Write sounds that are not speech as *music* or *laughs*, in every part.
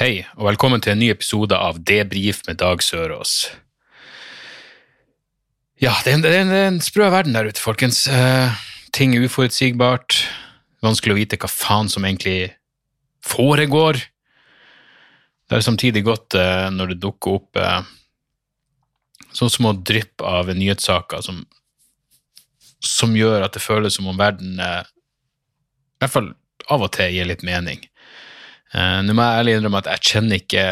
Hei, og velkommen til en ny episode av Debrif med Dag Sørås. Ja, det er en, det er en, det er en sprø verden der ute, folkens. Eh, ting er uforutsigbart. Vanskelig å vite hva faen som egentlig foregår. Det er samtidig godt eh, når det dukker opp eh, sånne små drypp av nyhetssaker som, som gjør at det føles som om verden eh, i hvert fall av og til gir litt mening. Eh, Nå må jeg ærlig innrømme at jeg kjenner ikke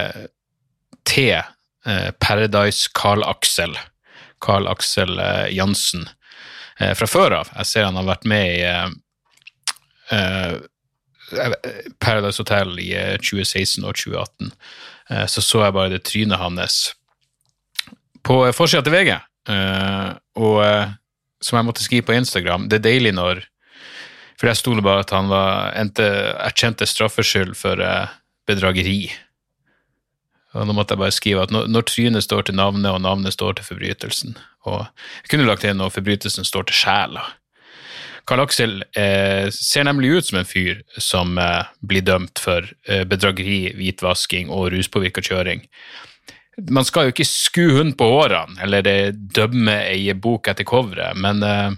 til uh, Paradise Carl Axel, Carl Axel uh, Jansen, eh, fra før av. Jeg ser han har vært med i Paradise Hotel i eh, 2016 og 2018. Eh, så så jeg bare det trynet hans på forsida til VG, og som jeg måtte skrive på Instagram. Det er deilig når for jeg stoler bare at han var endte erkjente straffskyld for eh, bedrageri. Og nå måtte jeg bare skrive at når, når trynet står til navnet, og navnet står til forbrytelsen Og jeg kunne lagt inn når forbrytelsen står til sjela. Karl Aksel eh, ser nemlig ut som en fyr som eh, blir dømt for eh, bedrageri, hvitvasking og ruspåvirka kjøring. Man skal jo ikke skue hund på hårene eller dømme ei bok etter coveret, men, eh,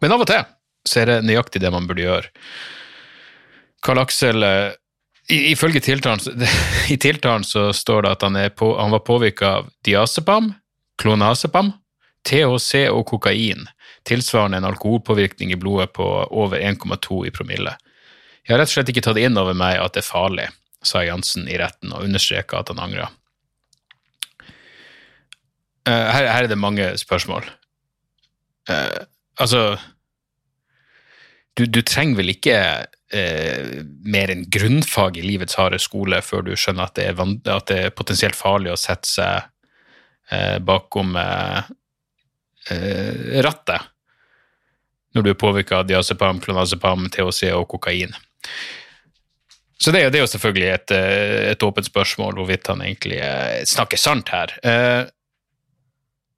men av og til så er det nøyaktig det man burde gjøre. Karl Aksel eh, Ifølge tiltalen, *laughs* i tiltalen så står det at han, på, han var påvirka av diazepam, klonazepam, THC og kokain, tilsvarende en alkoholpåvirkning i blodet på over 1,2 i promille. Jeg har rett og slett ikke tatt inn over meg at det er farlig, sa Jansen i retten og understreka at han angra. Eh, her, her er det mange spørsmål. Uh, altså du, du trenger vel ikke eh, mer enn grunnfag i livets harde skole før du skjønner at det er, at det er potensielt farlig å sette seg eh, bakom eh, eh, rattet når du er påvirka av diazepam, klonazepam, THC og kokain. Så det, det er jo selvfølgelig et, eh, et åpent spørsmål hvorvidt han egentlig eh, snakker sant her.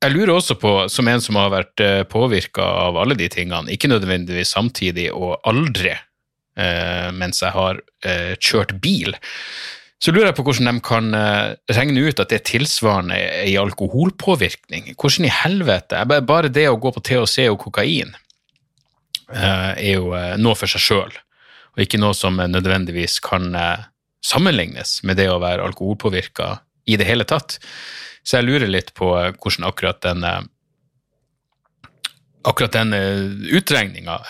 Eh, jeg lurer også på, som en som har vært påvirka av alle de tingene, ikke nødvendigvis samtidig og aldri eh, mens jeg har eh, kjørt bil, så lurer jeg på hvordan de kan eh, regne ut at det er tilsvarende i alkoholpåvirkning. Hvordan i helvete? Bare- det å gå på THC og kokain eh, er jo eh, noe for seg sjøl, og ikke noe som eh, nødvendigvis kan eh, sammenlignes med det å være alkoholpåvirka i det hele tatt. Så jeg lurer litt på eh, hvordan akkurat den eh, akkurat den utregninga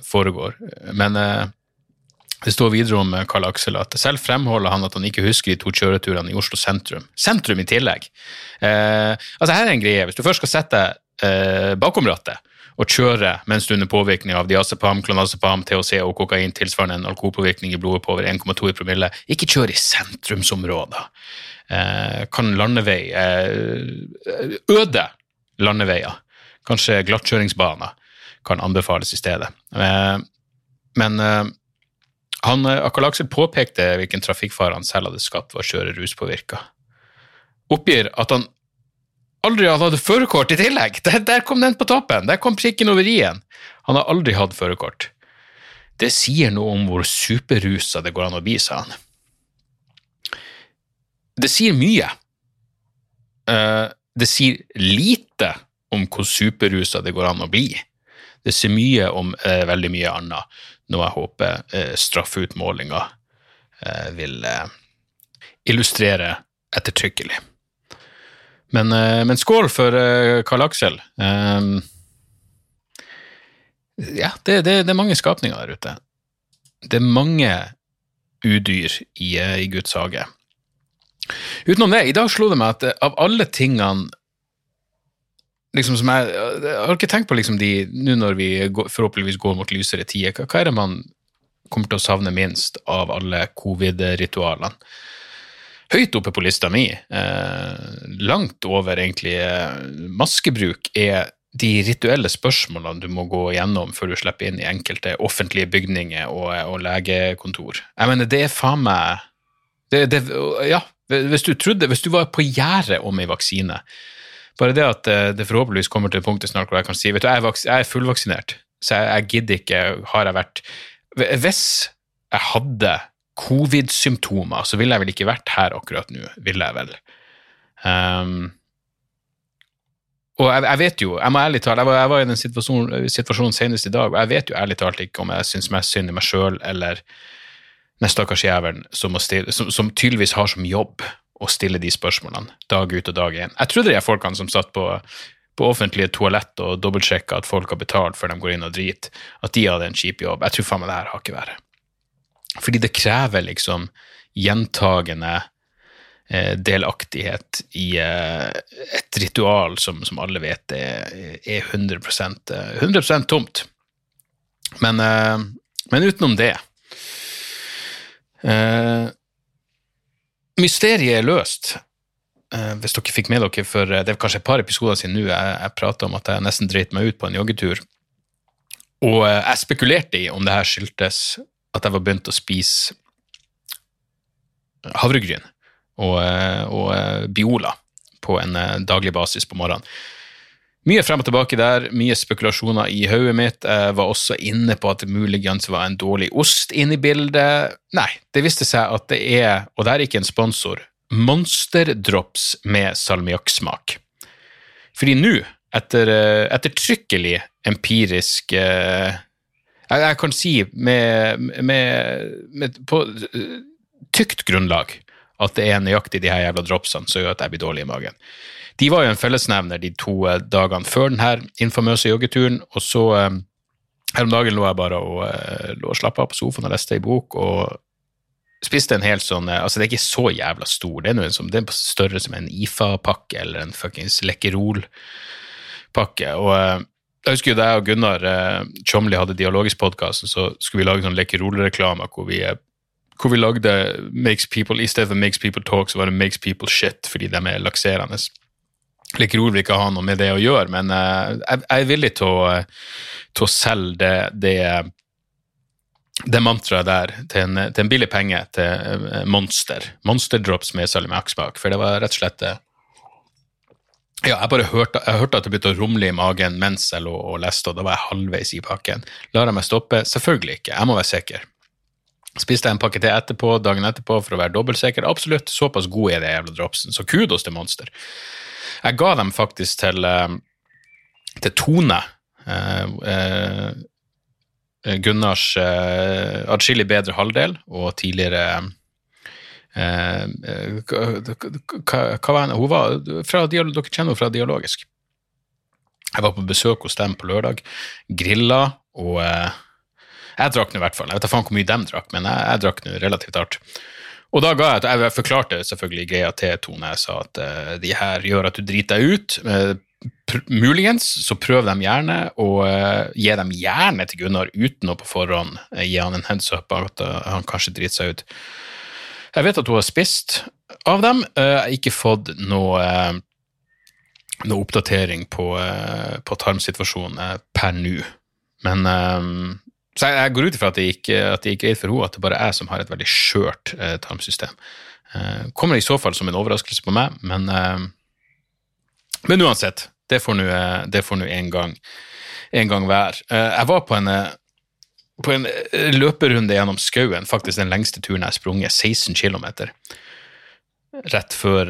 foregår. Men eh, det står videre om eh, Karl Aksel at selv fremholder han at han ikke husker de to kjøreturene i Oslo sentrum. Sentrum i tillegg! Eh, altså Her er en greie. Hvis du først skal sette deg eh, bakom rattet og kjøre mens du er under påvirkning av diazepam, klonazepam, THC og kokain tilsvarende en alkoholpåvirkning i blodet på over 1,2 i promille, ikke kjør i sentrumsområder. Eh, kan landevei eh, Øde landeveier, kanskje glattkjøringsbaner, kan anbefales i stedet. Eh, men han, Akal Aksel påpekte hvilken trafikkfare han selv hadde skapt ved å kjøre ruspåvirka. Oppgir at han aldri hadde hatt førerkort i tillegg! Der, der kom den på toppen! Der kom prikken over i-en. Han har aldri hatt førerkort. Det sier noe om hvor superrusa det går an å bli, sa han. Det sier mye. Eh, det sier lite om hvor superrusa det går an å bli. Det sier mye om eh, veldig mye annet, noe jeg håper eh, straffeutmålinga eh, vil eh, illustrere ettertrykkelig. Men, eh, men skål for eh, Karl Aksel. Ja, det, det, det er mange skapninger der ute. Det er mange udyr i, i Guds hage. Utenom det, i dag slo det meg at eh, av alle tingene liksom som jeg, jeg har ikke tenkt på liksom de, nå når vi forhåpentligvis går mot lysere tider, hva, hva er det man kommer til å savne minst av alle covid-ritualene. Høyt oppe på lista mi, eh, langt over egentlig eh, maskebruk, er de rituelle spørsmålene du må gå gjennom før du slipper inn i enkelte offentlige bygninger og, og legekontor. Jeg mener, det er faen meg det, det, Ja, hvis du trodde Hvis du var på gjerdet om ei vaksine Bare det at eh, det forhåpentligvis kommer til punktet snart hvor jeg kan si vet du, jeg er, jeg er fullvaksinert, så jeg, jeg gidder ikke Har jeg vært Hvis jeg hadde covid-symptomer, så ville jeg vel ikke vært her akkurat nå, ville jeg vel. Um, og jeg, jeg, vet jo, jeg må ærlig talt, jeg var, jeg var i den situasjonen, situasjonen, senest i dag, og jeg vet jo ærlig talt ikke om jeg syns mest synd i meg sjøl eller den stakkars jævelen som, som, som, tydeligvis har som jobb å stille de spørsmålene dag ut og dag inn. Jeg trodde de folkene som satt på, på offentlige toalett og dobbeltsjekka at folk har betalt før de går inn og driter, at de hadde en kjip jobb. Jeg tror faen meg det her har ikke vært. Fordi det krever liksom gjentagende eh, delaktighet i eh, et ritual som, som alle vet er, er 100%, 100% tomt. Men, eh, men utenom det Uh, mysteriet er løst. Uh, hvis dere fikk med dere for det er kanskje et par episoder siden nå jeg, jeg prata om at jeg nesten dreit meg ut på en joggetur. Og jeg spekulerte i om det her skyldtes at jeg var begynt å spise havregryn og, og Biola på en daglig basis på morgenen. Mye frem og tilbake der, mye spekulasjoner i hodet mitt. Jeg var også inne på at det muligens var en dårlig ost inne i bildet. Nei, det viste seg at det er, og det er ikke en sponsor, Monsterdrops med salmiakksmak. Fordi nå, etter eh, ettertrykkelig empirisk eh, jeg, jeg, kan si med, med, med på uh, tykt grunnlag at det er nøyaktig de her jævla dropsene som gjør at jeg blir dårlig i magen. De var jo en fellesnevner de to eh, dagene før denne infamøse joggeturen, og så eh, her om dagen lå jeg bare og, eh, lå og slappa av på sofaen og leste ei bok, og spiste en helt sånn Altså, det er ikke så jævla stor, det er, noe som, det er større som en IFA-pakke eller en fuckings Lekkerol-pakke. og jeg husker jo da jeg og Gunnar Chomli hadde dialogisk podkast, så skulle vi lage sånn Lekkerol-reklame hvor vi hvor vi lagde makes people, I stedet for Makes People Talk, så var det Makes People Shit, fordi de er lakserende. Lekkerol vil ikke ha noe med det å gjøre, men uh, jeg, er villig til å, til å selge det, det, det mantraet der til en, til en, billig penge til uh, Monster. Monster Drops med salmiakksmak, for det var rett og slett det. ja, jeg bare hørte, jeg hørte at det begynte å rumle i magen mens jeg lå og leste, og da var jeg halvveis i pakken. Lar jeg meg stoppe? Selvfølgelig ikke, jeg må være sikker. Spiste jeg en pakke til etterpå, dagen etterpå for å være dobbeltsikker? Absolutt, såpass god er det jævla dropsen, så kudos til Monster. Jeg ga dem faktisk til, eh, til Tone. Eh, eh, Gunnars atskillig bedre halvdel og tidligere hva, var? Hun var fra, Dere kjenner henne fra Dialogisk. Jeg var på besøk hos dem på lørdag, grilla, og jeg drakk nå i hvert fall. Jeg vet ikke faen hvor mye de drakk, men jeg, jeg drakk nå relativt hardt. Og da ga jeg, jeg forklarte selvfølgelig greia til Tone. Jeg sa at uh, de her gjør at du driter deg ut. Uh, muligens så prøv dem gjerne, og uh, gi dem gjerne til Gunnar uten å på forhånd gi han en heads up at han kanskje driter seg ut. Jeg vet at hun har spist av dem. Jeg har ikke fått noe, noe oppdatering på, på tarmsituasjonen per nå. Men så jeg, jeg, går ut ifra at det at gikk greit for henne, at det bare er jeg som har et veldig skjørt eh, tarmsystem. Eh, kommer i så fall som en overraskelse på meg, men, eh, men uansett. Det får nå eh, en gang, en gang være. Eh, jeg var på en, eh, på en løperunde gjennom skauen, faktisk den lengste turen jeg har sprunget, 16 km. Rett før,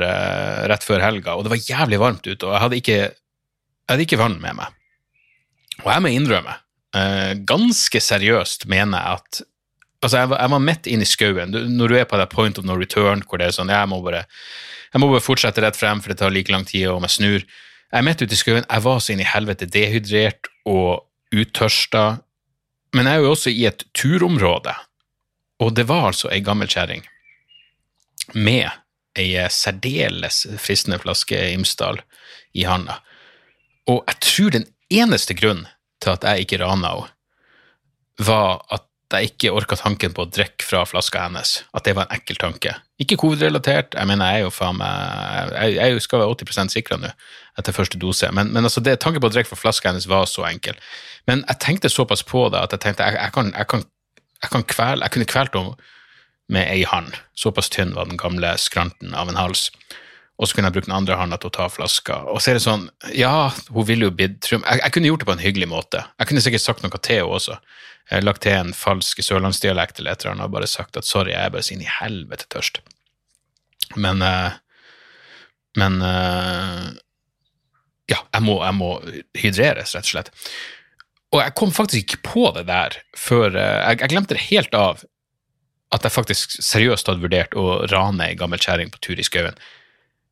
rett før helga, og det var jævlig varmt ute, og jeg hadde ikke, jeg hadde ikke vann med meg. Og jeg må innrømme uh, ganske seriøst mener jeg at Altså, jeg var, var midt inne i skauen. Når du er på det point of no return, hvor det er sånn Jeg må bare, jeg må bare fortsette rett frem, for det tar like lang tid om jeg snur. Jeg er midt ute i skauen. Jeg var så inn i helvete dehydrert og uttørsta. Men jeg er jo også i et turområde, og det var altså ei gammel kjerring med ei særdeles fristende flaske Imsdal i handa. Og jeg tror den eneste grunnen til at jeg ikke rana henne, var at jeg ikke orka tanken på å drikke fra flaska hennes. At det var en ekkel tanke. Ikke covid-relatert, jeg mener jeg er jo faen meg Jeg, jeg skal være 80% sikra nå etter første dose, men, men altså det, tanken på å drikke fra flaska hennes var så enkel. Men jeg tenkte såpass på det at jeg tenkte jeg, jeg, kan, jeg, kan, jeg kan kvele Jeg kunne kvelt henne med ei hand. Såpass tynn var den gamle skranten av en hals. Og så kunne jeg brukt den andre hånda til å ta flaska. Og så er det sånn, ja, hun ville jo blitt jeg, jeg kunne gjort det på en hyggelig måte. Jeg kunne sikkert sagt noe til henne også. Jeg lagt til en falsk sørlandsdialekt eller et eller annet og bare sagt at sorry, jeg er bare så inn i helvete tørst. Men uh, Men uh, ja, jeg må, jeg må, hydreres, rett og slett. Og jeg kom faktisk ikke på det der før jeg, jeg, glemte det helt av at jeg faktisk seriøst hadde vurdert å rane ei gammel kjerring på tur i skauen.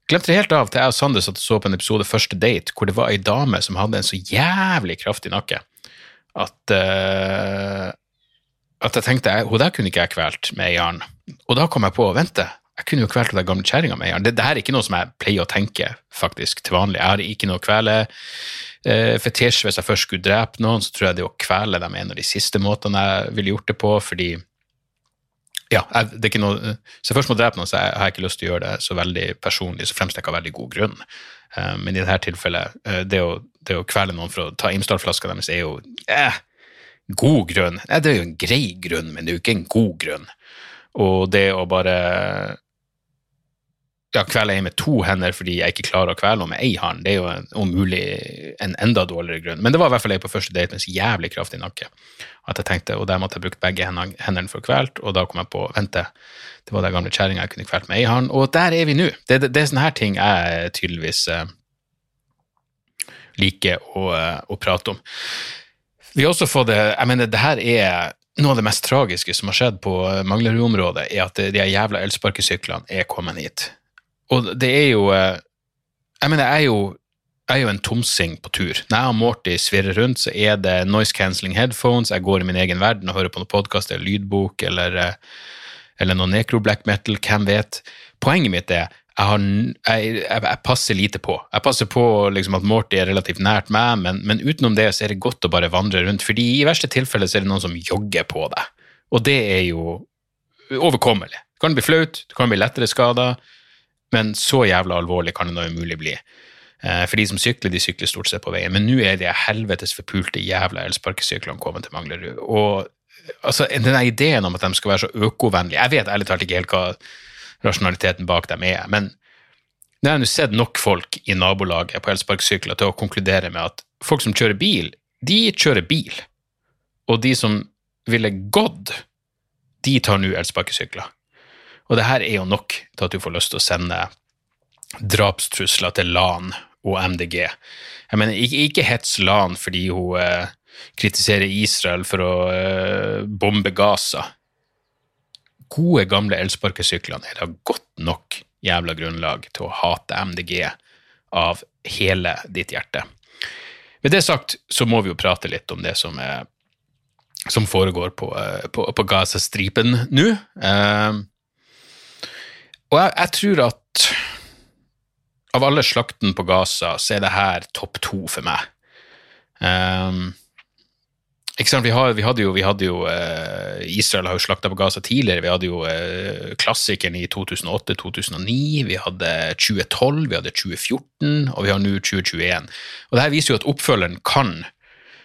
Glemte det helt av til jeg og Sander satt og så på en episode Første date, hvor det var ei dame som hadde en så jævlig kraftig nakke at uh, at jeg tenkte hun der kunne ikke jeg kvelt med ei jern». Og da kom jeg på vente, jeg kunne jo kvelt den gamle kjerringa med ei jern. Det, det, her er ikke noe som jeg pleier å tenke faktisk til vanlig. Jeg har ikke noe kvele Uh, fetisj. Hvis jeg først skulle drepe noen, så tror jeg det å kvele dem er en av de siste måtene jeg ville gjort det på, fordi ja, jeg, det er ikke noe, Så jeg først må drepe noen, så jeg, har jeg ikke lyst til å gjøre det så veldig personlig, så fremst jeg ikke har veldig god grunn. Uh, men i dette tilfellet, uh, det, å, det, å, kvele noen for å ta Imsdal-flaska deres er jo eh, god grunn. Eh, det er jo en grei grunn, men det er jo ikke en god grunn. Og det å bare ja, kveler jeg med to hender fordi jeg ikke klarer å kvele henne med ei hånd, det er jo en, om mulig en enda dårligere grunn. Men det var i hvert fall ei på første date med så jævlig kraftig nakke at jeg tenkte, og der måtte jeg bruke begge hendene for å kvelt, og da kom jeg på vente, det var den gamle kjerringa jeg kunne kvelt med ei hånd, og der er vi nå. Det, det, det, er sånne her ting jeg tydeligvis uh, liker å, uh, å, prate om. Vi har også fått det, jeg mener, det her er noe av det mest tragiske som har skjedd på Manglerud-området, er at de jævla elsparkesyklene er kommet hit. Og det er jo uh, Jeg mener, jeg er jo jeg er jo en tomsing på tur. Når jeg og Morty svirrer rundt, så er det noise cancelling headphones, jeg går i min egen verden og hører på noen podkast eller lydbok eller eller noe necro black metal, hvem vet. Poenget mitt er jeg, har, jeg, jeg, passer lite på. Jeg passer på liksom, at Morty er relativt nært meg, men, men, utenom det så er det godt å bare vandre rundt, fordi i verste tilfelle så er det noen som jogger på deg, og det er jo overkommelig. Det kan bli flaut, det kan bli lettere skader, men så jævla alvorlig kan det da umulig bli. Eh, for de som sykler, de sykler stort sett på veien. Men nå er de helvetes forpulte jævla elsparkesyklene kommet til Manglerud. Og altså, denne ideen om at de skal være så økovennlige Jeg vet ærlig talt ikke helt hva rasjonaliteten bak dem er, men nå har jeg sett nok folk i nabolaget på elsparkesykler til å konkludere med at folk som kjører bil, de kjører bil. Og de som ville gått, de tar nå elsparkesykler. Og det her er jo nok til at du får lyst til å sende drapstrusler til LAN og MDG. Jeg mener, ikke, ikke hets LAN fordi hun eh, kritiserer Israel for å eh, bombe Gaza. Gode, gamle elsparkesyklene er da godt nok jævla grunnlag til å hate MDG av hele ditt hjerte. Med det sagt så må vi jo prate litt om det som, er, som foregår på, uh, på, på Gaza-stripen nå. Uh, og jeg, jeg, tror at av alle slakten på Gaza, så er det her topp to for meg. Um, ikke sant? Vi, har, vi hadde jo, vi hadde jo uh, Israel har jo slakta på Gaza tidligere. Vi hadde jo uh, klassikeren i 2008-2009, vi hadde 2012, vi hadde 2014, og vi har nå 2021. Og det her viser jo at oppfølgeren kan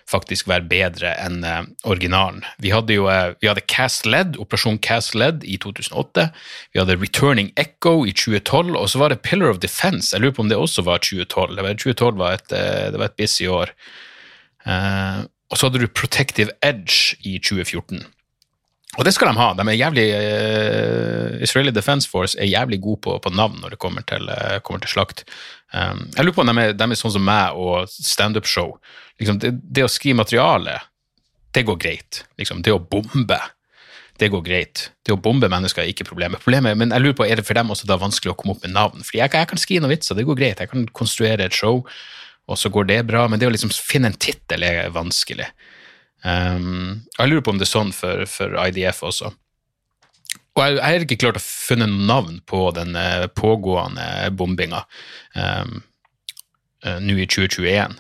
faktisk være bedre enn uh, originalen. Vi hadde jo vi hadde Cast Led, Operasjon Cast Led i 2008. Vi hadde Returning Echo i 2012, og så var det Pillar of Defense. Jeg lurer på om det også var 2012. Det var, 2012 var et, det var et busy år. Og så hadde du Protective Edge i 2014. Og det skal de ha. De er jævlig, uh, Israeli Defense Force er jævlig gode på, på navn når det kommer til, uh, kommer til slakt. Um, jeg lurer på om de er, de er sånn som meg og standup-show. Liksom, det, det, å skrive materiale, det går greit. Liksom, det å bombe, det går greit. Det å bombe mennesker er ikke problemet. problemet. Men jeg lurer på, er det for dem også da vanskelig å komme opp med navn? Fordi jeg, jeg kan skrive noen vitser, det går greit. Jeg kan konstruere et show og så går det bra. Men det å liksom finne en tittel er vanskelig. Um, jeg lurer på om det er sånn for, for IDF også. Og jeg, har ikke klart å finne noe navn på den uh, pågående bombinga um, nå i 2021.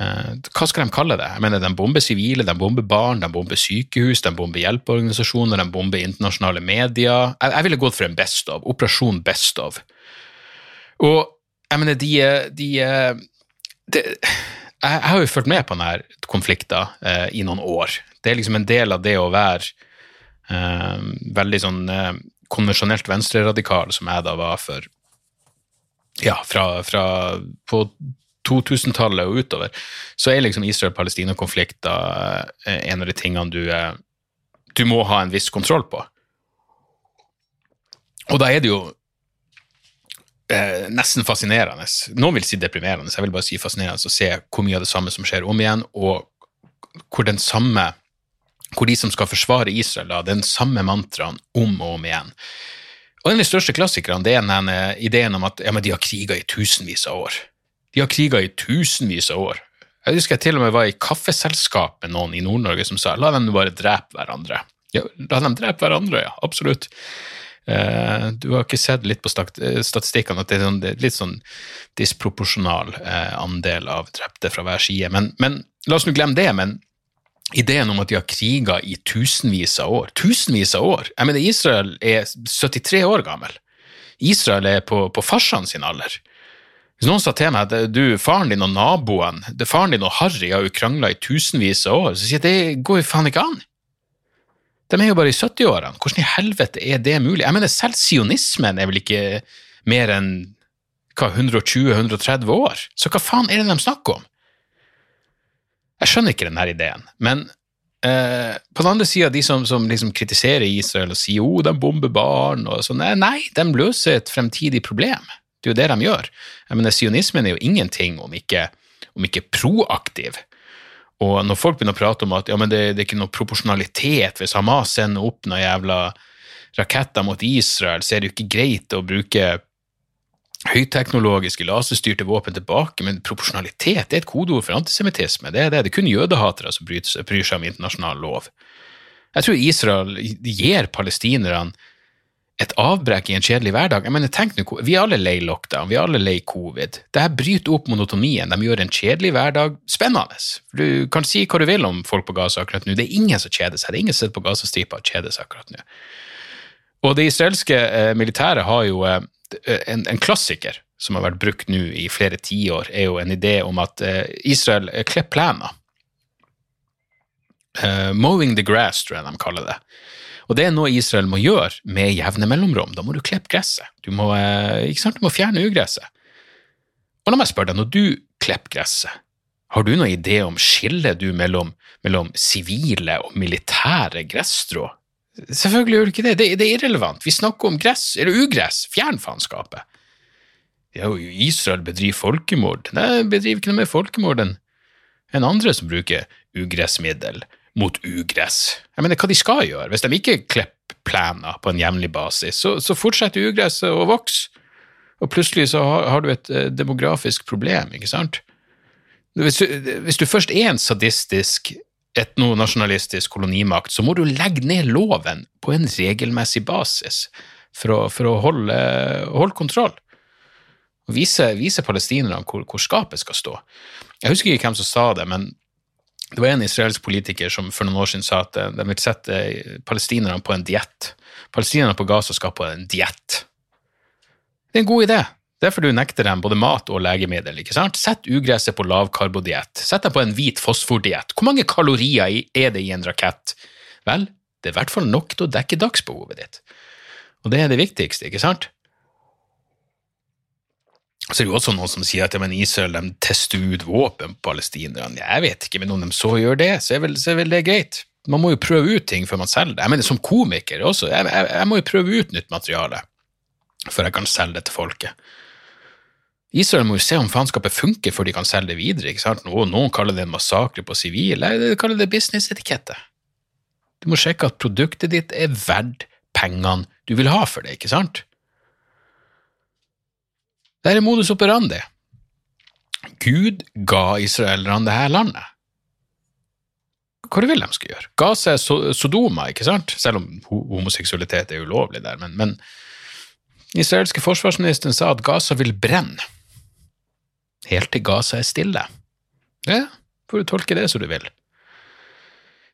Uh, hva skal de kalle det? Jeg mener, De bomber sivile, de bomber barn, de bomber sykehus, de bomber hjelpeorganisasjoner, de bomber internasjonale medier. Jeg, jeg ville gått for en Best of, Operasjon Best of. Og jeg mener, de, de, de jeg, har jo fulgt med på denne konflikten eh, i noen år. Det er liksom en del av det å være eh, veldig sånn eh, konvensjonelt venstreradikal, som jeg da var for ja, fra, fra på 2000-tallet og utover, så er liksom Israel-Palestina-konflikter eh, en av de tingene du, eh, du må ha en viss kontroll på. Og da er det jo eh, nesten fascinerende. Noen vil si deprimerende, jeg vil bare si fascinerende å se hvor mye av det samme som skjer om igjen, og hvor den samme hvor de som skal forsvare Israel, da, den samme mantraen om og om igjen. Og En av de største klassikerne det er denne ideen om at ja, de har kriga i tusenvis av år. De har kriga i tusenvis av år. Jeg husker jeg til og med var i kaffeselskap med noen i Nord-Norge som sa la dem bare drepe hverandre. Ja, la dem drepe hverandre, ja, absolutt. Uh, du har ikke sett litt på statistikkene at det er, en er litt sånn disproporsjonal uh, andel av drepte fra hver side. Men, men la oss nå glemme det. Men ideen om at de har kriga i tusenvis av år Tusenvis av år! Jeg mener, Israel er 73 år gammel. Israel er på, på farsan sin alder. Hvis noen sa til meg at du, faren din og naboen, det faren din og Harry har jo krangla i tusenvis av år, så sier jeg at det går jo faen ikke an. De er jo bare i 70-årene. Hvordan i helvete er det mulig? Jeg mener, Selv sionismen er vel ikke mer enn 120-130 år? Så hva faen er det de snakker om? Jeg skjønner ikke denne ideen. Men eh, på den andre sida, de som, som liksom kritiserer Israel og sier oh, de bomber barn og sånn, nei, de løser et fremtidig problem. Det er jo det de gjør. Jeg mener, Sionismen er jo ingenting om ikke, om ikke proaktiv. Og når folk begynner å prate om at ja, men det, det er ikke noe proporsjonalitet hvis Hamas sender opp noen jævla raketter mot Israel, så er det jo ikke greit å bruke høyteknologiske laserstyrte våpen tilbake, men proporsjonalitet er et kodeord for antisemittisme. Det er det. Det er kun jødehatere som bryr seg om internasjonal lov. Jeg tror Israel gir palestinerne et avbrekk i en kjedelig hverdag. Jeg mener, tenk nå, Vi er alle lei lockdown, vi er alle lei covid. Dette bryter opp monotonien. De gjør en kjedelig hverdag spennende. Du kan si hva du vil om folk på Gaza akkurat nå, det er ingen som kjeder seg. Det er ingen som sitter på Gazastripa og kjeder seg akkurat nå. Og det israelske eh, militæret har jo eh, en, en, klassiker som har vært brukt nå i flere tiår, er jo en idé om at eh, Israel eh, klipper plener. Uh, mowing the grass, tror jeg de kaller det. Og det er noe Israel må gjøre med jevne mellomrom. Da må du klippe gresset. Du må, eh, ikke sant? Du må fjerne ugresset. Og la meg spørre deg, når du klipper gresset, har du noen idé om skillet du mellom, mellom sivile og militære gresstrå? Selvfølgelig gjør du ikke det. det. det. er irrelevant. Vi snakker om gress, eller ugress. Fjern faenskapet. Ja, Israel bedriver folkemord. Nei, bedriver ikke noe mer folkemord enn andre som bruker ugressmiddel mot ugress. Jeg mener, hva de skal gjøre? Hvis de ikke klipper plener på en jevnlig basis, så, så, fortsetter ugresset å vokse, og plutselig så har, har du et eh, demografisk problem, ikke sant? Hvis du, hvis du først er en sadistisk, etnonasjonalistisk kolonimakt, så må du legge ned loven på en regelmessig basis for å, for å holde, holde, kontroll. Vise, vise palestinerne hvor, hvor skapet skal stå. Jeg husker ikke hvem som sa det, men det var en israelsk politiker som for noen år siden sa at eh, de vil sette palestinerne på en diett. Palestinerne på Gaza skal på en diett. Det er en god idé. Derfor du nekter dem både mat og legemiddel. ikke sant? Sett ugresset på lavkarbodiett. Sett dem på en hvit fosfordiett. Hvor mange kalorier er det i en rakett? Vel, det er i hvert fall nok til å dekke dagsbehovet ditt. Og det er det viktigste, ikke sant? Så det er jo også noen som sier at ja, men Israel de tester ut våpen på palestinerne. Jeg vet ikke, men om de så gjør det, så er, vel, så er vel det greit. Man må jo prøve ut ting før man selger det. Jeg mener, Som komiker også, jeg, jeg, jeg må jo prøve ut nytt materiale før jeg kan selge det til folket. Israel må jo se om faenskapet funker før de kan selge det videre. ikke sant? Noen, noen kaller det en massakre på sivile, de kaller det businessetikette. Du må sjekke at produktet ditt er verdt pengene du vil ha for det, ikke sant? Det er modus operandi. Gud ga israelerne det her landet. Hva vil de skal gjøre? Gaza er Sodoma, ikke sant? Selv om homoseksualitet er ulovlig der. Men, men israelske forsvarsministeren sa at Gaza vil brenne, helt til Gaza er stille. Ja, får du tolke det som du vil.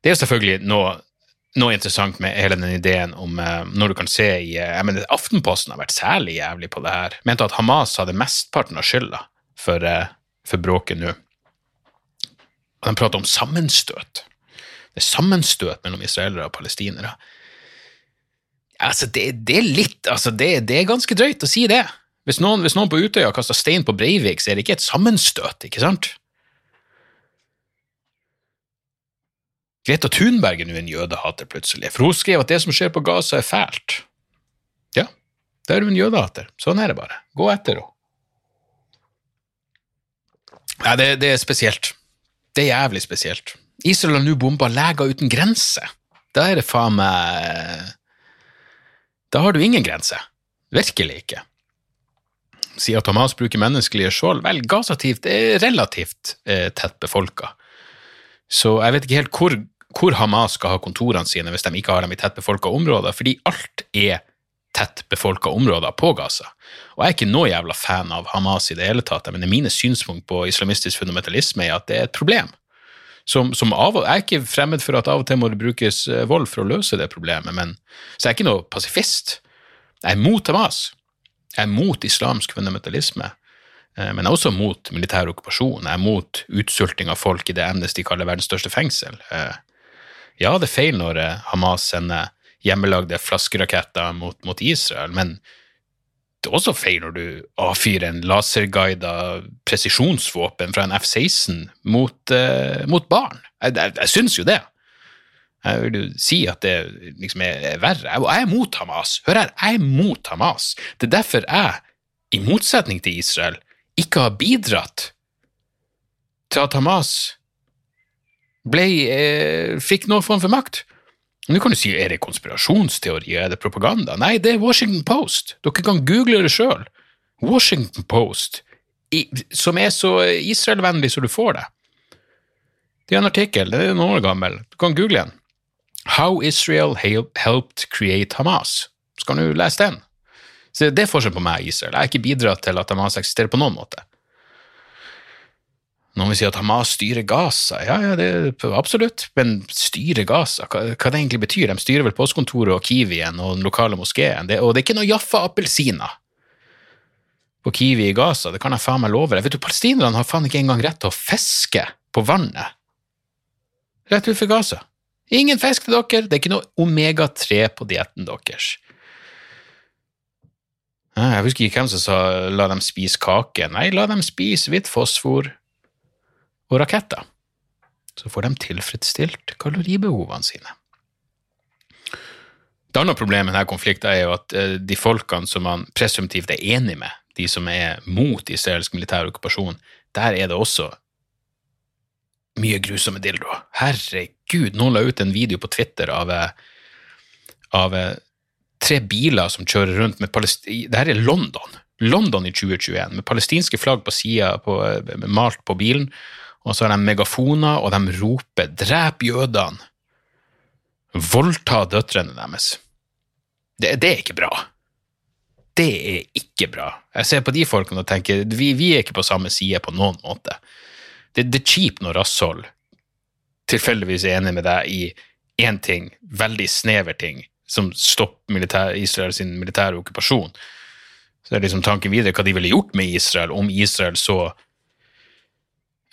Det er selvfølgelig noe, noe interessant med hele den ideen om eh, når du kan se i eh, jeg mener, Aftenposten har vært særlig jævlig på det her. Mente at Hamas hadde mesteparten av skylda for, eh, for bråket nå. Og de prater om sammenstøt. Det er sammenstøt mellom israelere og palestinere. Altså, det, det er litt altså det, det, er ganske drøyt å si det. Hvis noen, hvis noen på Utøya kaster stein på Breivik, så er det ikke et sammenstøt, ikke sant? Greta Thunberg er nå en jødehater, plutselig, for hun skrev at det som skjer på Gaza, er fælt. Ja, da er hun en jødehater. Sånn er det bare. Gå etter henne. Nei, det, det, er spesielt. Det er jævlig spesielt. Israel har nå bomba Leger uten grense. Da er det faen meg Da har du ingen grense. Virkelig ikke. Sier at Hamas bruker menneskelige skjold. Vel, Gazativt er relativt eh, tett befolka. Så jeg vet ikke helt hvor hvor Hamas skal ha kontorene sine hvis de ikke har dem i tettbefolka områder, fordi alt er tettbefolka områder på Gaza. Og jeg er ikke noe jævla fan av Hamas i det hele tatt, men mine synspunkt på islamistisk fundamentalisme er at det er et problem. Som, som av, jeg er ikke fremmed for at av og til må det brukes eh, vold for å løse det problemet, men, så jeg er ikke noe pasifist. Jeg er mot Hamas. Jeg er mot islamsk fundamentalisme. Eh, men jeg er også mot militær okkupasjon. Jeg er mot utsulting av folk i det Amnesty kaller verdens største fengsel. Eh, ja, det er feil når eh, Hamas sender hjemmelagde flaskeraketter mot, mot Israel, men det er også feil når du avfyrer en laserguida presisjonsvåpen fra en F-16 mot, uh, mot, barn. Jeg, jeg, jeg syns jo det. Jeg vil jo si at det liksom er verre. Jeg, jeg er mot Hamas. Hør her, jeg er mot Hamas. Det er derfor jeg, i motsetning til Israel, ikke har bidratt til at Hamas ble, eh, fikk noen form for makt. Nå kan du si er det konspirasjonsteori, er det propaganda? Nei, det er Washington Post. Dere kan google det sjøl. Washington Post, i, som er så Israel-vennlig som du får det. Det er en artikkel, det er noen år gammel. Du kan google den. How Israel helped create Hamas. Skal du lese den? Så Det er forskjell på meg og Israel. Jeg har ikke bidratt til at Hamas eksisterer på noen måte. Noen vil si at Hamas styrer Gaza. Ja, ja, det absolutt, men styrer Gaza? Hva, hva det egentlig betyr? De styrer vel postkontoret og Kiwien og den lokale moskeen. Det, og det er ikke noe Jaffa-appelsiner på Kiwi i Gaza, det kan jeg faen meg love deg. Vet du, Palestinerne har faen ikke engang rett til å fiske på vannet rett utenfor Gaza. Ingen fisk til dere, det er ikke noe omega-3 på dietten deres. Jeg husker ikke hvem som sa la dem spise kake. Nei, la dem spise hvitt fosfor, og raketter, så får de tilfredsstilt kaloribehovene sine. Et annet problem med denne konflikten er jo at eh, de folkene som man presumptivt er enig med, de som er mot israelsk militær okkupasjon, der er det også mye grusomme dildoer. Herregud, noen la ut en video på Twitter av, eh, av eh, tre biler som kjører rundt med palestinske Dette er London. London i 2021, med palestinske flagg på sida, malt på bilen, og så har de megafoner, og de roper 'drep jødene', voldta døtrene deres. Det, det, er ikke bra. Det er ikke bra. Jeg ser på de folkene og tenker vi, vi er ikke på samme side på noen måte. Det, det er kjipt når rasshold tilfeldigvis er enig med deg i én ting, veldig snever ting, som stopper militær, sin militære okkupasjon. Så er liksom tanken videre hva de ville gjort med Israel om Israel så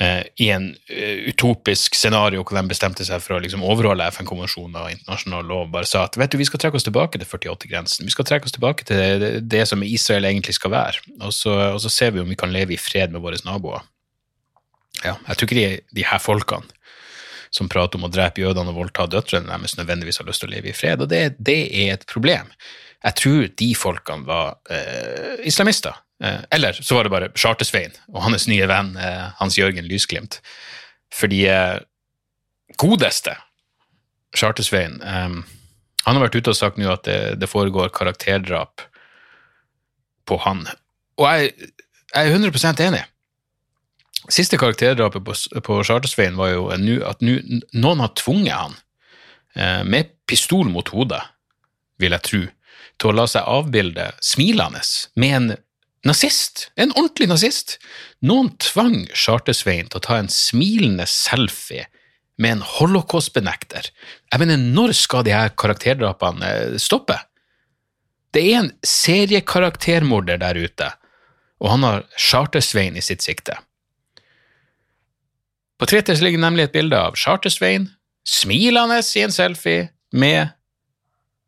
i en uh, utopisk scenario hvor de bestemte seg for å liksom, overholde FN-konvensjoner og internasjonal lov, bare sa at vet du, vi skal trekke oss tilbake til 48-grensen. Vi skal trekke oss tilbake til det, det, som Israel egentlig skal være. Og så, og så, ser vi om vi kan leve i fred med våre naboer. Ja, jeg tror ikke de, de her folkene som prater om å drepe jødene og voldta døtrene deres, nødvendigvis har lyst til å leve i fred, og det, det er et problem. Jeg tror de folkene var eh, islamister. Eh, eller så var det bare Charter-Svein og hans nye venn eh, Hans Jørgen Lysglimt. Fordi eh, godeste Charter-Svein Han har vært ute og sagt nå at det, foregår karakterdrap på han. Og jeg, er 100 enig. Siste karakterdrapet på, på Charter-Svein var jo at noen har tvunget han, med pistol mot hodet, vil jeg tro, til å la seg avbilde smilende med en nazist. En ordentlig nazist. Noen tvang Charter-Svein til å ta en smilende selfie med en holocaust-benekter. Jeg mener, når skal de her karakterdrapene eh, stoppe? Det er en seriekaraktermorder der ute, og han har Charter-Svein i sitt sikte. På Twitter ligger nemlig et bilde av Charter-Svein smilende i en selfie med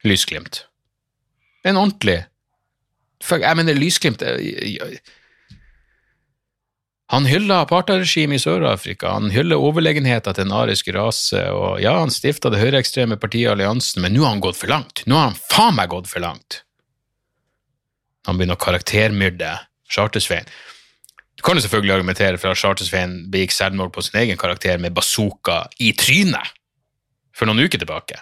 lysglimt. En ordentlig Fuck, jeg mener, lysglimt eh, Han hyller apartheidregimet i Sør-Afrika, han hyller overlegenheten til en arisk rase, og ja, han stifta det høyreekstreme partiet Alliansen, men nå har han gått for langt. Nå har han faen meg gått for langt. Han begynner å karaktermyrde Charter-Svein. Du kan jo selvfølgelig argumentere for at Charter-Svein begikk selvmord på sin egen karakter med bazooka i trynet for noen uker tilbake.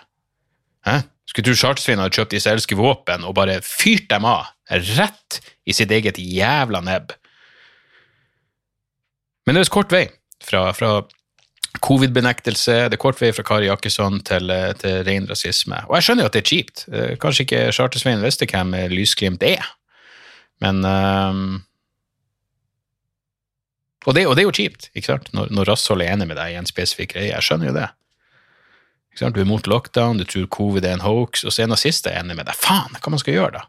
Hæ? Skulle tro Charter-Svein hadde kjøpt israelske våpen og bare fyrt dem av, rett i sitt eget jævla nebb. Men det er kort vei fra, fra covid-benektelse, det er kort vei fra Kari Jakkesson til, til ren rasisme. Og jeg skjønner jo at det er kjipt. Eh, kanskje ikke Charter-Svein visste hvem Lysglimt er, men um, og, det, og, det, er jo kjipt, ikke sant, når, når rasshold er enig med deg i en spesifikk greie. Jeg skjønner jo det. Du er mot lockdown, du tror covid er en hoax, og så er nazister enig med deg. Faen, hva man skal gjøre da?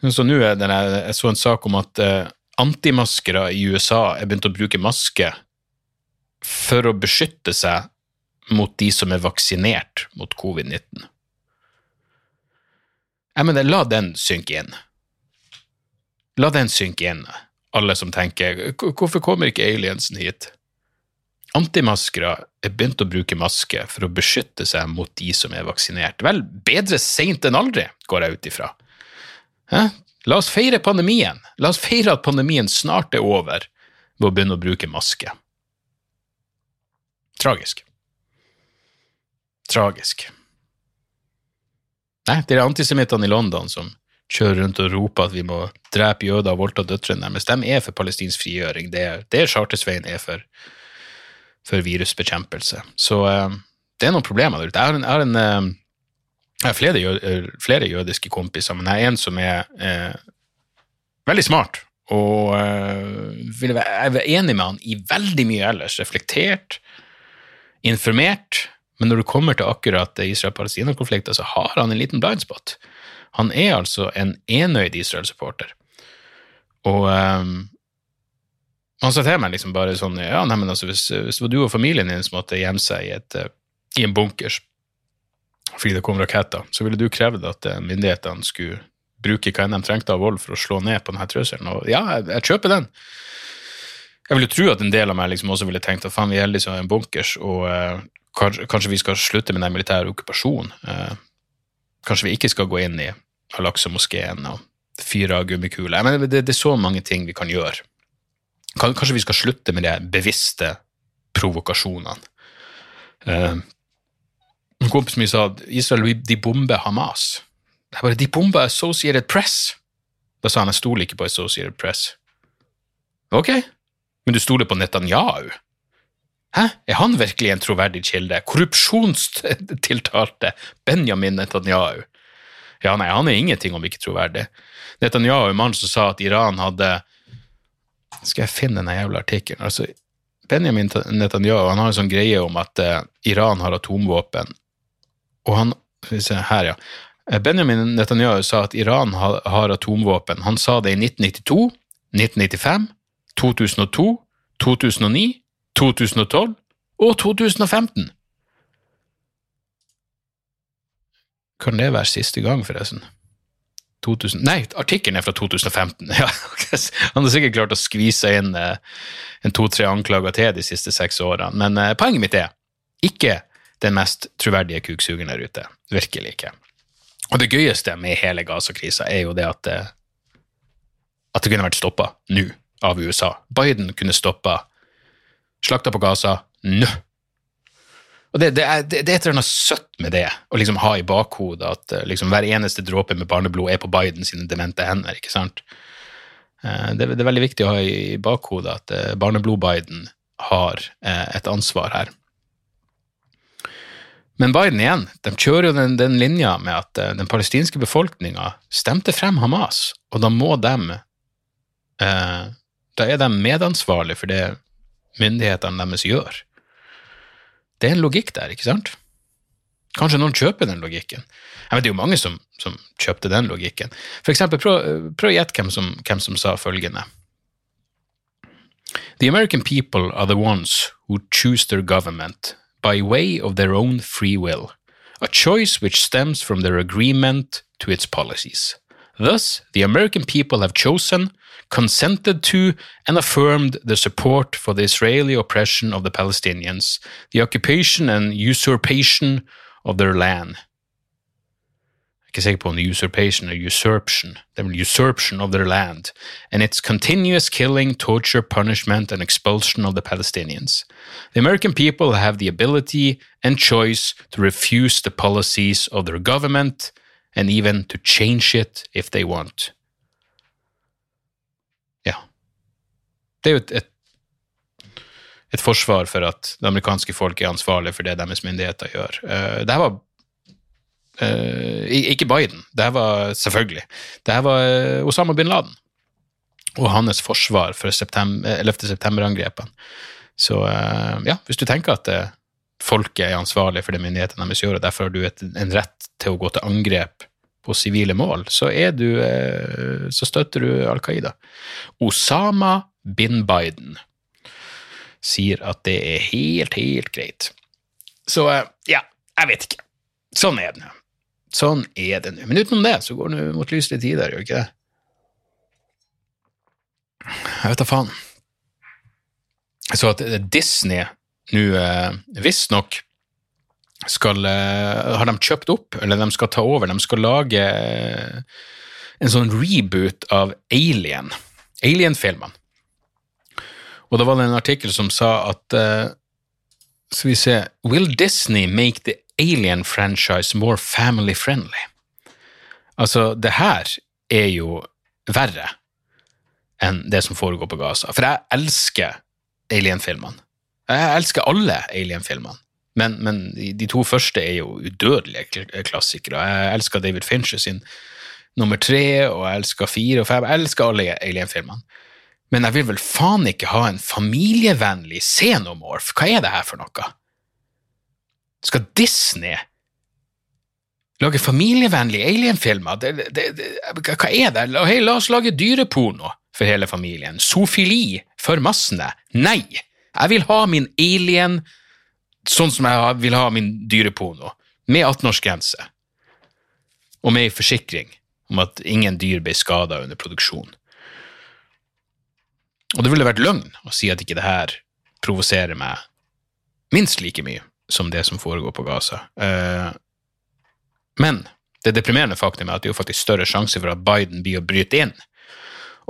Så nå er denne, Jeg så en sak om at uh, antimaskere i USA er begynt å bruke maske for å beskytte seg mot de som er vaksinert mot covid-19. Jeg mener, la den synke inn. La den synke inn, alle som tenker hvorfor kommer ikke aliensen hit? Antimaskere er begynt å bruke maske for å beskytte seg mot de som er vaksinert. Vel, bedre seint enn aldri, går jeg ut ifra. La oss feire pandemien. La oss feire at pandemien snart er over, ved å begynne å bruke maske. Tragisk. Tragisk. Nei, det er antisemittene i London som kjører rundt og roper at vi må drepe jøder og voldta døtrene deres, de er for palestinsk frigjøring. Det er det Chartersveien er for for virusbekjempelse. Så uh, det er noen problemer der ute. Jeg har, en, jeg har, en, uh, jeg har flere, jø, eh, flere, jødiske kompiser, men jeg er en som er eh, veldig smart. Og jeg er enig med han i veldig mye ellers. Reflektert, informert. Men når det kommer til akkurat Israel-Palestina-konflikten, så har han en liten blindspot. Han er altså en enøyd Israel-supporter. Og um, han sa til meg liksom bare sånn ja, nei, men altså, hvis, hvis, det var du og familien din som måtte gjemme seg i, et, eh, i en bunkers fordi det kom raketter, så ville du krevd at eh, myndighetene skulle bruke hva enn de trengte av vold for å slå ned på denne trusselen. Og ja, jeg, jeg, kjøper den. Jeg vil jo tro at en del av meg liksom også ville tenkt at faen, vi er liksom en bunkers, og eh, kanskje, kanskje, vi skal slutte med den militære okkupasjonen. Eh, kanskje vi ikke skal gå inn i Al-Aqsa-moskeen og fyre av gummikuler. Det, det, er så mange ting vi kan gjøre Kanskje vi skal slutte med de bevisste provokasjonene. Uh, en kompis min sa at Israel de bomber Hamas. Jeg bare, De bomber Associated Press. Da sa han jeg stoler ikke på Associated Press. Ok, men du stoler på Netanyahu? Hæ, er han virkelig en troverdig kilde? Korrupsjonstiltalte Benjamin Netanyahu? Ja, nei, han er ingenting om ikke troverdig. Netanyahu er mannen som sa at Iran hadde skal jeg finne den jævla artikkelen? Altså, Benjamin Netanyahu han har en sånn greie om at uh, Iran har atomvåpen. Og han her, ja. Eh, Benjamin Netanyahu sa at Iran har, har atomvåpen. Han sa det i 1992, 1995, 2002, 2009, 2012 og 2015. Kan det være siste gang, forresten? 2000, nei, artikkelen er fra 2015. *laughs* Ja, han har sikkert klart å skvise inn eh, en to-tre anklager til de siste seks årene. Men eh, poenget mitt er ikke den mest troverdige kuksugeren der ute. Virkelig ikke. Og det gøyeste med hele Gaza-krisa er jo det at, det, at det kunne vært stoppa nå av USA. Biden kunne stoppa slakta på Gaza nå og det, det, er, det, er, et eller annet søtt med det, å liksom ha i bakhodet at eh, liksom, hver eneste dråpe med barneblod er på Biden sine demente hender. ikke sant? Eh, det, det, er veldig viktig å ha i bakhodet at eh, barneblod-Biden har et ansvar her. Men Biden igjen, de kjører jo den, den linja med at den palestinske befolkninga stemte frem Hamas, og da må de eh, da er de medansvarlige for det myndighetene deres gjør. Det er en logikk der, ikke sant? Kanskje noen kjøper den logikken. Jeg vet, Det er jo mange som, som kjøpte den logikken. For eksempel, prøv å gjette hvem, hvem som sa følgende. The American people are the ones who choose their government by way of their own free will, a choice which stems from their agreement to its policies. Thus, the American people have chosen, consented to, and affirmed their support for the Israeli oppression of the Palestinians, the occupation and usurpation of their land. Ikke sikker på om det er usurpation eller usurption. Det er vel of their land, and its continuous killing, torture, punishment, and expulsion of the Palestinians. The American people have the ability and choice to refuse the policies of their government, and even to change it if they want. Ja. Det er jo et, et, et forsvar for at det amerikanske folk er ansvarlig for det deres myndigheter gjør. Uh, det her var Eh, ikke Biden, det her var selvfølgelig. Det her var eh, Osama bin Laden og hans forsvar for september, 11. september-angrepene. Så uh, ja, hvis du tenker at uh, folket er ansvarlig for det myndighetene deres gjør, og derfor har du et, en rett til å gå til angrep på sivile mål, så, er du, eh, så støtter du Al Qaida. Osama bin Biden sier at det er helt, helt greit. Så eh, ja, jeg vet ikke. Sånn er det nå. Sånn er det nå. Men utenom det så går det mot lysere tider, gjør ikke det? Jeg vet da faen. Så at Disney nå eh, visstnok skal eh, Har de kjøpt opp, eller de skal ta over? De skal lage eh, en sånn reboot av Alien. Alien-filmene. Og da var det en artikkel som sa at eh, Skal vi se Will Disney make the Alien franchise more family friendly? Altså, det her er jo verre enn det som foregår på Gaza. For jeg elsker Alien-filmene. Jeg elsker alle Alien-filmene. Men, men de, to første er jo udødelige kl- klassikere. Jeg elsker David Fincher sin nummer tre, og jeg elsker fire og fem. Jeg elsker alle Alien-filmene. Men jeg vil vel faen ikke ha en familievennlig xenomorph? Hva er det her for noe? Skal Disney lage familievennlige alienfilmer? Hva er det? Hei, la oss lage dyreporno for hele familien. Zoofili for massene. Nei! Jeg vil ha min alien sånn som jeg vil ha min dyreporno, med 18-årsgrense. Og med ei forsikring om at ingen dyr ble skada under produksjon. Og det ville vært løgn å si at ikke det her provoserer meg minst like mye som det som foregår på Gaza. Eh, men det deprimerende faktum er at det er jo faktisk større sjanse for at Biden blir å bryte inn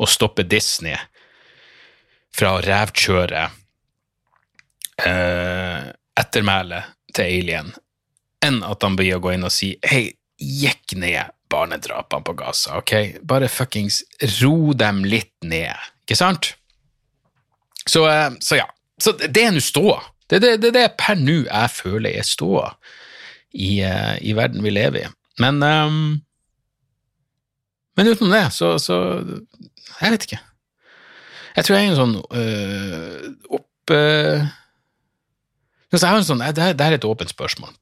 og stoppe Disney fra å rævkjøre eh, ettermælet til Alien, enn at han blir å gå inn og si hei, gikk ned barnedrapene på Gaza, ok? Bare fuckings ro dem litt ned, ikke sant? Så, eh, så ja. Så det er nå ståa. Det er det, det, er per nå jeg føler er ståa i, eh, i verden vi lever i. Men um, Men utenom det, så, så Jeg vet ikke. Jeg tror jeg er en sånn øh, opp... øh, jeg har en sånn, det, det er et åpent spørsmål.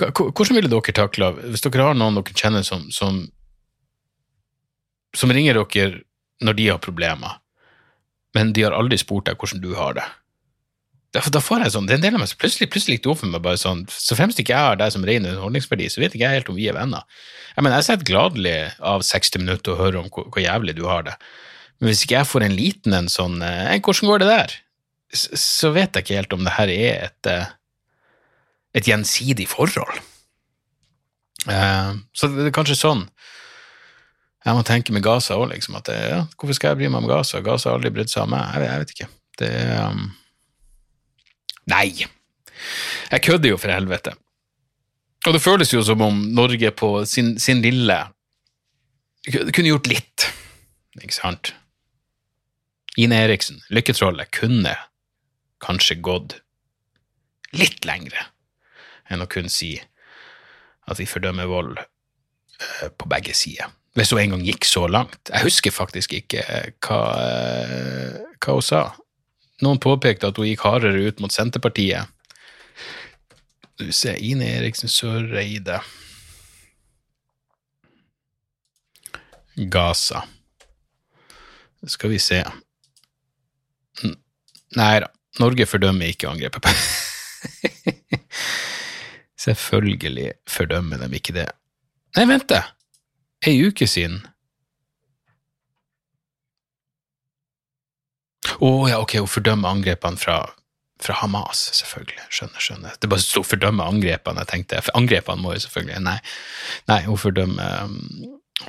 Hvordan ville dere takla hvis dere har noen dere kjenner som, som som ringer dere når de har problemer, men de har aldri spurt deg hvordan du har det? Da, får jeg sånn, Det er en del av meg som plutselig, plutselig gikk det opp for meg bare sånn, Så fremst ikke jeg har deg som ren underholdningsverdi, så vet ikke jeg helt om vi er venner. Jeg mener, jeg setter gladelig av 60 minutter og hører om hvor, hvor jævlig du har det. Men hvis ikke jeg får en liten en sånn eh, Hvordan går det der? Så, så vet jeg ikke helt om det her er et, eh, et gjensidig forhold. Eh, så det er kanskje sånn jeg må tenke med Gaza òg, liksom. At det, ja, hvorfor skal jeg bry meg om Gaza? Gaza har aldri brydd seg om meg. Jeg, jeg vet ikke. Det um... Nei. Jeg kødder jo, for helvete. Og det føles jo som om Norge på sin, sin lille kunne gjort litt, ikke sant? Ine Eriksen, Lykketrollet, kunne kanskje gått litt lengre enn å kunne si at vi fordømmer vold eh, på begge sider. Hvis hun en gang gikk så langt. Jeg husker faktisk ikke hva, eh, hva hun sa. Noen påpekte at hun gikk hardere ut mot Senterpartiet. Du ser Ine Eriksen Søreide. Gaza. Skal vi se. Nei da, Norge fordømmer ikke angrepet *laughs* Selvfølgelig fordømmer de ikke det. Nei, vent, det! Ei uke siden oh, ja, ok, hun fordømmer angrepene fra, fra, Hamas, selvfølgelig. Skjønner, skjønner. Det bare sto 'fordømme angrepene', jeg tenkte. For angrepene må jo selvfølgelig Nei, nei hun fordømmer um,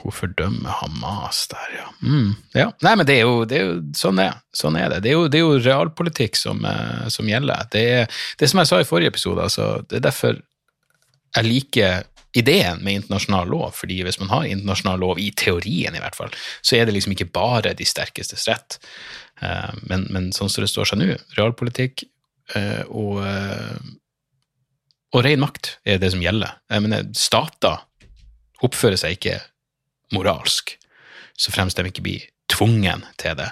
hun fordømmer Hamas der, ja. Mm, ja. Nei, men det er jo, det er jo sånn, er, sånn er det. Det er jo, det er jo realpolitikk som, uh, som gjelder. Det er det som jeg sa i forrige episode, altså, det er derfor jeg liker ideen med internasjonal lov, fordi hvis man har internasjonal lov, i teorien i hvert fall, så er det liksom ikke bare de sterkestes rett. Uh, men, men, sånn som det står seg nå, realpolitikk uh, og, og ren makt er det som gjelder. Jeg mener, stater oppfører seg ikke moralsk, så fremst de ikke blir tvungen til det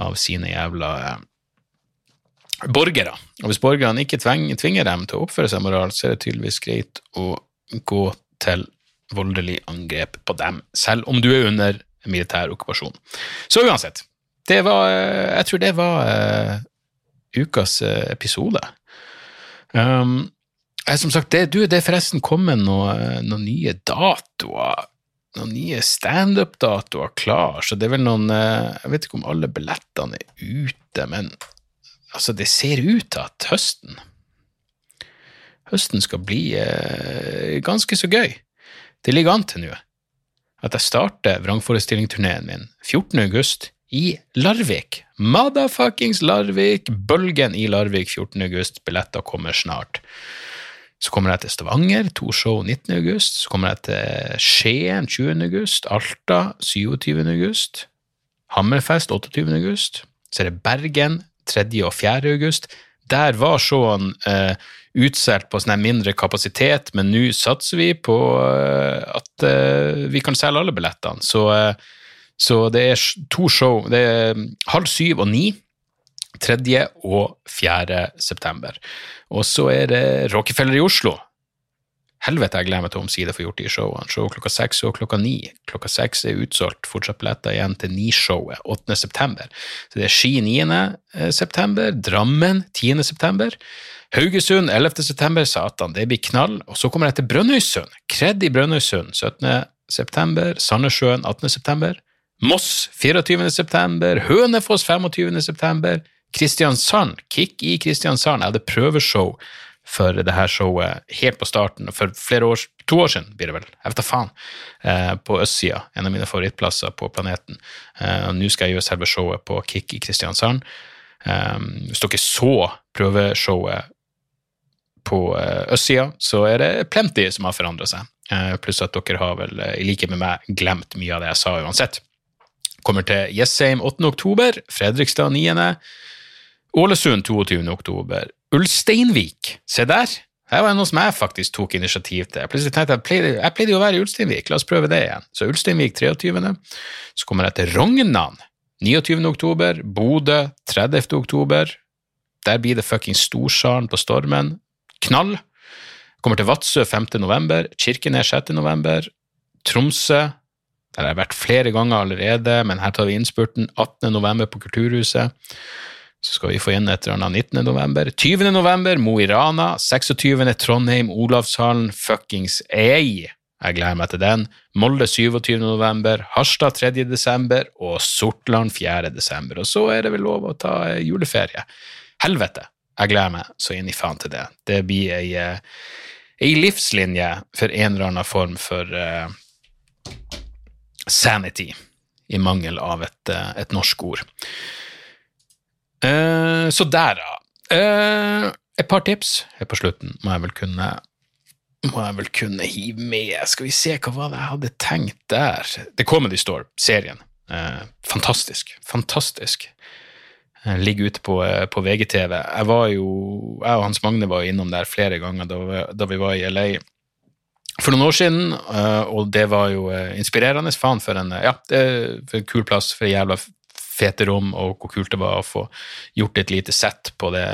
av sine jævla eh, borgere. Og hvis borgerne ikke tvinger dem til å oppføre seg moralsk, så er det tydeligvis greit å gå til voldelig angrep på dem, selv om du er under militær okkupasjon. Så uansett, det var eh, Jeg tror det var uh, ukas uh, episode. Um, som sagt, det, du, det er forresten kommet noen noe nye datoer noen nye standup-datoer klar, så det er vel noen eh, Jeg vet ikke om alle billettene er ute, men altså, det ser ut til at høsten Høsten skal bli eh, ganske så gøy. Det ligger an til nå at jeg starter vrangforestillingsturneen min 14. august i Larvik. Motherfuckings Larvik! Bølgen i Larvik 14. august. Billetter kommer snart. Så kommer jeg til Stavanger, to show 19. august. Så kommer jeg til Skien 20. august. Alta 27. august. Hammerfest 28. august. Så er det Bergen 3. og 4. august. Der var showene eh, utsolgt på sånn mindre kapasitet, men nå satser vi på eh, at eh, vi kan selge alle billettene. Så, eh, så det er to show. Det er halv syv og ni 3. og 4. september. Og så er det Rockefeller i Oslo. Helvete, jeg gleder meg til å omsider få gjort de showene. Show klokka seks og klokka ni. Klokka seks er utsolgt, fortsatt billetter igjen til Ni-showet 8. september. Så det er Ski 9. Eh, september, Drammen 10. september. Haugesund 11. september, satan, det blir knall. Og så kommer jeg til Brønnøysund. Kred i Brønnøysund 17. september. Sandnessjøen 18. september. Moss 24. september. Hønefoss 25. september. Kristiansand, Kick i Kristiansand. Jeg hadde prøveshow for det her showet helt på starten, for flere år, to år siden blir det vel, jeg vet da faen, eh, på østsida, en av mine favorittplasser på planeten. Eh, Nå skal jeg gjøre selve showet på Kick i Kristiansand. Eh, hvis dere så prøveshowet på eh, østsida, så er det plenty som har forandra seg. Pluss at dere har vel, i likhet med meg, glemt mye av det jeg sa uansett. Kommer til Jessheim 8. oktober, Fredrikstad 9. Ålesund 22. oktober. Ulsteinvik, se der! Her var det noe som jeg faktisk tok initiativ til. Plutselig tenkte Jeg pleide, jeg pleide jo å være i Ulsteinvik, la oss prøve det igjen. Så Ulsteinvik 23. Så kommer jeg til Rognan 29. oktober, Bodø 30. oktober. Der blir det fucking Storsalen på Stormen. Knall. Kommer til Vadsø 5. november, Kirkenes 6. november, Tromsø der har jeg vært flere ganger allerede, men her tar vi innspurten 18. november på Kulturhuset. Så skal vi få inn et eller annet 19. november. 20. november, Mo i Rana. 26. Trondheim, Olavshallen, fuckings ei! Jeg gleder meg til den. Molde 27. november, Harstad 3. desember og Sortland 4. desember. Og så er det vel lov å ta eh, juleferie. Helvete! Jeg gleder meg så inn i faen til det. Det blir ei, eh, ei livslinje for en eller annen form for uh, sanity, i mangel av et, et norsk ord. Uh, så der, da. Uh, et par tips helt på slutten må jeg vel kunne må jeg vel kunne hive med. Skal vi se, hva var det jeg hadde tenkt der? The Comedy Store, serien. Eh, fantastisk. Fantastisk. Ligger ute på, på, VGTV. Jeg var jo, jeg og Hans Magne var innom der flere ganger da vi, da vi var i LA. For noen år siden, eh, og det var jo eh, inspirerende. Faen for en, ja, det er for en kul plass, for en jævla fete rom, og hvor kult det var å få gjort et lite sett på det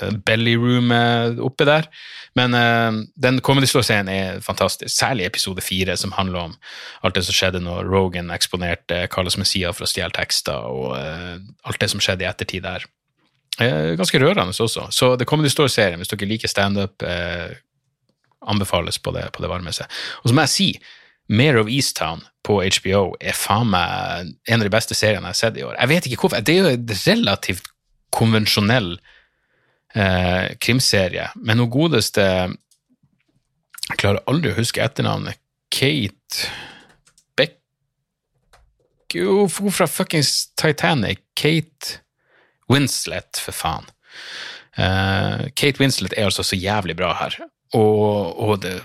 belly bellyroomet oppe der. Men uh, den Comedy Store-serien er fantastisk, særlig episode fire, som handler om alt det som skjedde når Rogan eksponerte Carlos Messia for å stjele tekster, og uh, alt det som skjedde i ettertid der. ganske rørende også. Så The Comedy Store-serien, hvis dere liker standup, anbefales på det, på det varmeste. Og så må jeg si, Mare of Easttown på HBO er faen meg en av de beste seriene jeg har sett i år. Jeg vet ikke hvorfor. Det er jo en relativt konvensjonell eh, krimserie, men hun godeste Jeg klarer aldri å huske etternavnet. Kate Beck hun fra fuckings Titanic. Kate Winslet, for faen. Uh, Kate Winslet er altså så jævlig bra her. Og, og det,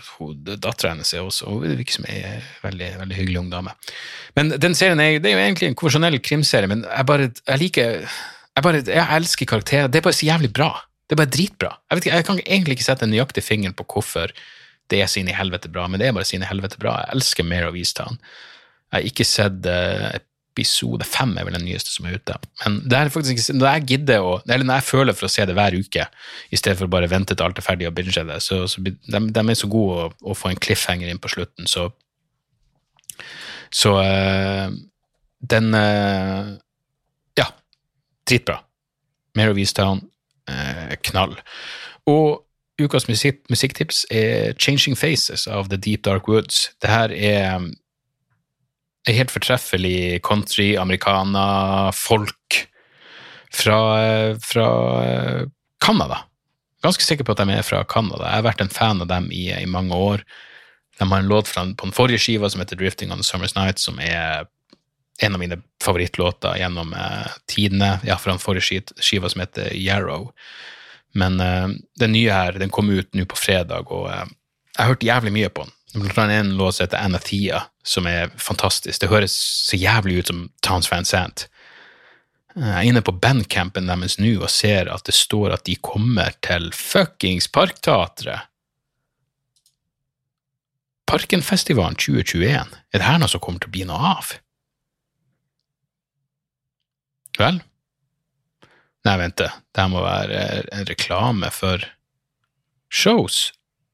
dattera hennes er også Hun virker som ei veldig, veldig hyggelig ung dame. Men den serien er, det er jo egentlig en konvensjonell krimserie, men jeg bare jeg liker jeg, bare, jeg elsker karakterer. Det er bare så jævlig bra. Det er bare dritbra. Jeg, ikke, jeg kan egentlig ikke sette en nøyaktig finger på hvorfor det er sine helvete bra, men det er bare sine helvete bra. Jeg elsker Mare of Easttown. Jeg har ikke sett uh, episode fem er vel den nyeste som er ute. Men det er faktisk ikke, når jeg gidder å, eller når jeg føler for å se det hver uke, i stedet for å bare vente til alt er ferdig og binge det, så, så de, de, er så gode å, å, få en cliffhanger inn på slutten, så Så uh, den uh, Ja, dritbra. Mare of Easttown, uh, knall. Og ukas musikk, musikktips er Changing Faces av The Deep Dark Woods. Det her er ei helt fortreffelig country, americana, folk fra, fra Canada. Ganske sikker på at de er fra Canada. Jeg har vært en fan av dem i, i mange år. De har en låt fra, på den forrige skiva som heter 'Drifting on the Summer's Night', som er en av mine favorittlåter gjennom eh, tidene. Ja, fra den forrige skiva som heter 'Yarrow'. Men eh, den nye her den kom ut nå på fredag, og eh, jeg har hørt jævlig mye på den. Blant annet en låt som heter Anathea, som er fantastisk. Det høres så jævlig ut som Towns Van Sant. Jeg er inne på bandcampen deres nå og ser at det står at de kommer til fuckings Parkteatret. Parkenfestivalen 2021. Er det her noe som kommer til å bli noe av? Vel? Nei, vent, det må være en reklame for shows.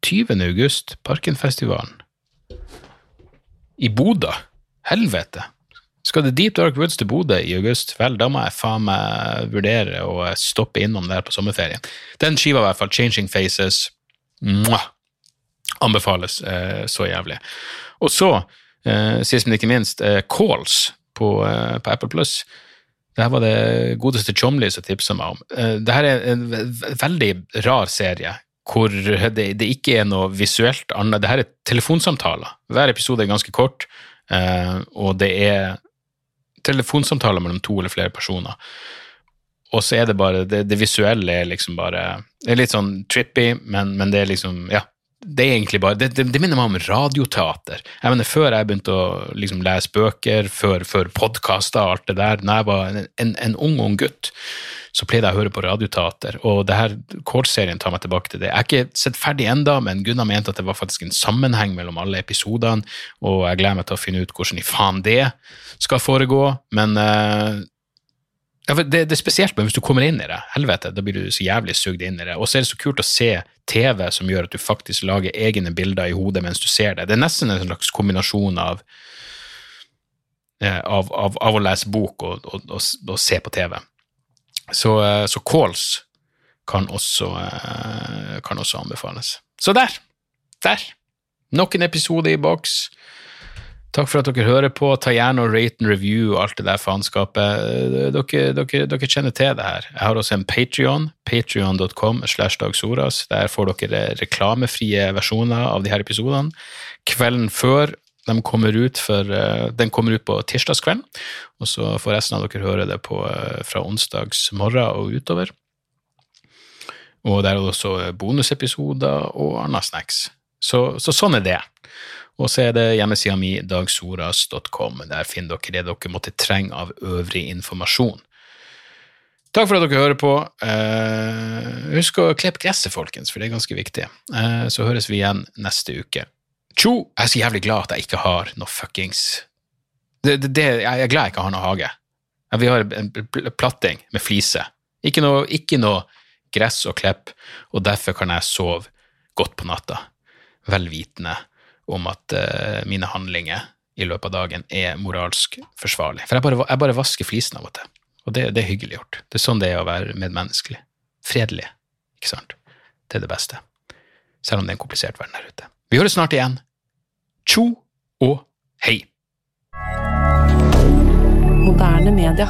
20. august, Parkenfestivalen. I Bodø? Helvete! Skal det Deep Dark Woods til Bodø i august, vel, da må jeg faen meg vurdere å stoppe innom der på sommerferien. Den skiva, i hvert fall, Changing Faces, mwah, anbefales eh, så jævlig. Og så, eh, sist, men ikke minst, eh, Calls på, eh, på Apple Plus. Det her var det godeste Chomley som tipsa meg om. Eh, det her er en veldig rar serie hvor det, det, ikke er noe visuelt annet. Det her er telefonsamtaler. Hver episode er ganske kort, eh, og det er telefonsamtaler mellom to eller flere personer. Og så er det bare Det, det visuelle er liksom bare Det er litt sånn trippy, men, men det er liksom Ja. Det er egentlig bare, det, det, det minner meg om radioteater. Jeg mener, Før jeg begynte å liksom lese bøker, før, før podkaster og alt det der, da jeg var en, en, en ung, ung gutt, så pleide jeg å høre på radioteater. Og det her Kål-serien tar meg tilbake til det. Jeg har ikke sett ferdig enda, men Gunnar mente at det var faktisk en sammenheng mellom alle episodene, og jeg gleder meg til å finne ut hvordan i faen det skal foregå. Men uh, ja, det, det, er spesielt, men hvis du kommer inn i det, helvete, da blir du så jævlig sugd inn i det. Og så er det så kult å se TV som gjør at du faktisk lager egne bilder i hodet mens du ser det. Det er nesten en slags kombinasjon av eh, av, av, av, å lese bok og, og, og, og se på TV. Så, eh, så calls kan også, eh, kan også anbefales. Så der! Der! Nok en episode i boks. Takk for at dere hører på. Ta gjerne og rate and review og alt det der faenskapet. Eh, dere, dere, dere, kjenner til det her. Jeg har også en Patrion, patrion.com slash dagsoras. Der får dere reklamefrie versjoner av de her episodene. Kvelden før de kommer ut for, eh, den kommer ut på tirsdagskvelden, og så får resten av dere høre det på, eh, fra onsdags morgen og utover. Og der er det også bonusepisoder og annet snacks. Så, så, sånn er det. Og så er det hjemmesida mi dagsoras.com. Der finner dere det dere måtte trenge av øvrig informasjon. Takk for at dere hører på. Eh, husk å klippe gresset, folkens, for det er ganske viktig. Eh, så høres vi igjen neste uke. Tjo, jeg er så jævlig glad at jeg ikke har noe fuckings det, det, det, Jeg er glad jeg ikke har noe hage. Vi har en platting med fliser. Ikke noe, ikke noe gress og klepp, og derfor kan jeg sove godt på natta, vel vitende om at uh, mine handlinger i løpet av dagen er moralsk forsvarlig. For jeg bare, jeg bare vasker flisene av og til, og det, det er hyggelig gjort. Det er sånn det er å være medmenneskelig. Fredelig, ikke sant? Det er det beste. Selv om det er en komplisert verden der ute. Vi høres snart igjen. Tjo og hei! Moderne media.